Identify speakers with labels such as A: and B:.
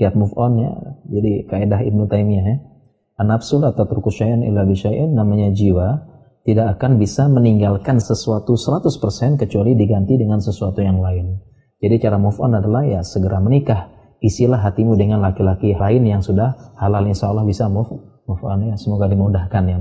A: kiat move on ya. Jadi kaidah Ibnu Taimiyah ya. An-nafsu la tatruku illa namanya jiwa tidak akan bisa meninggalkan sesuatu 100% kecuali diganti dengan sesuatu yang lain. Jadi cara move on adalah ya segera menikah. Isilah hatimu dengan laki-laki lain yang sudah halal insya Allah bisa move, move on ya. Semoga dimudahkan ya.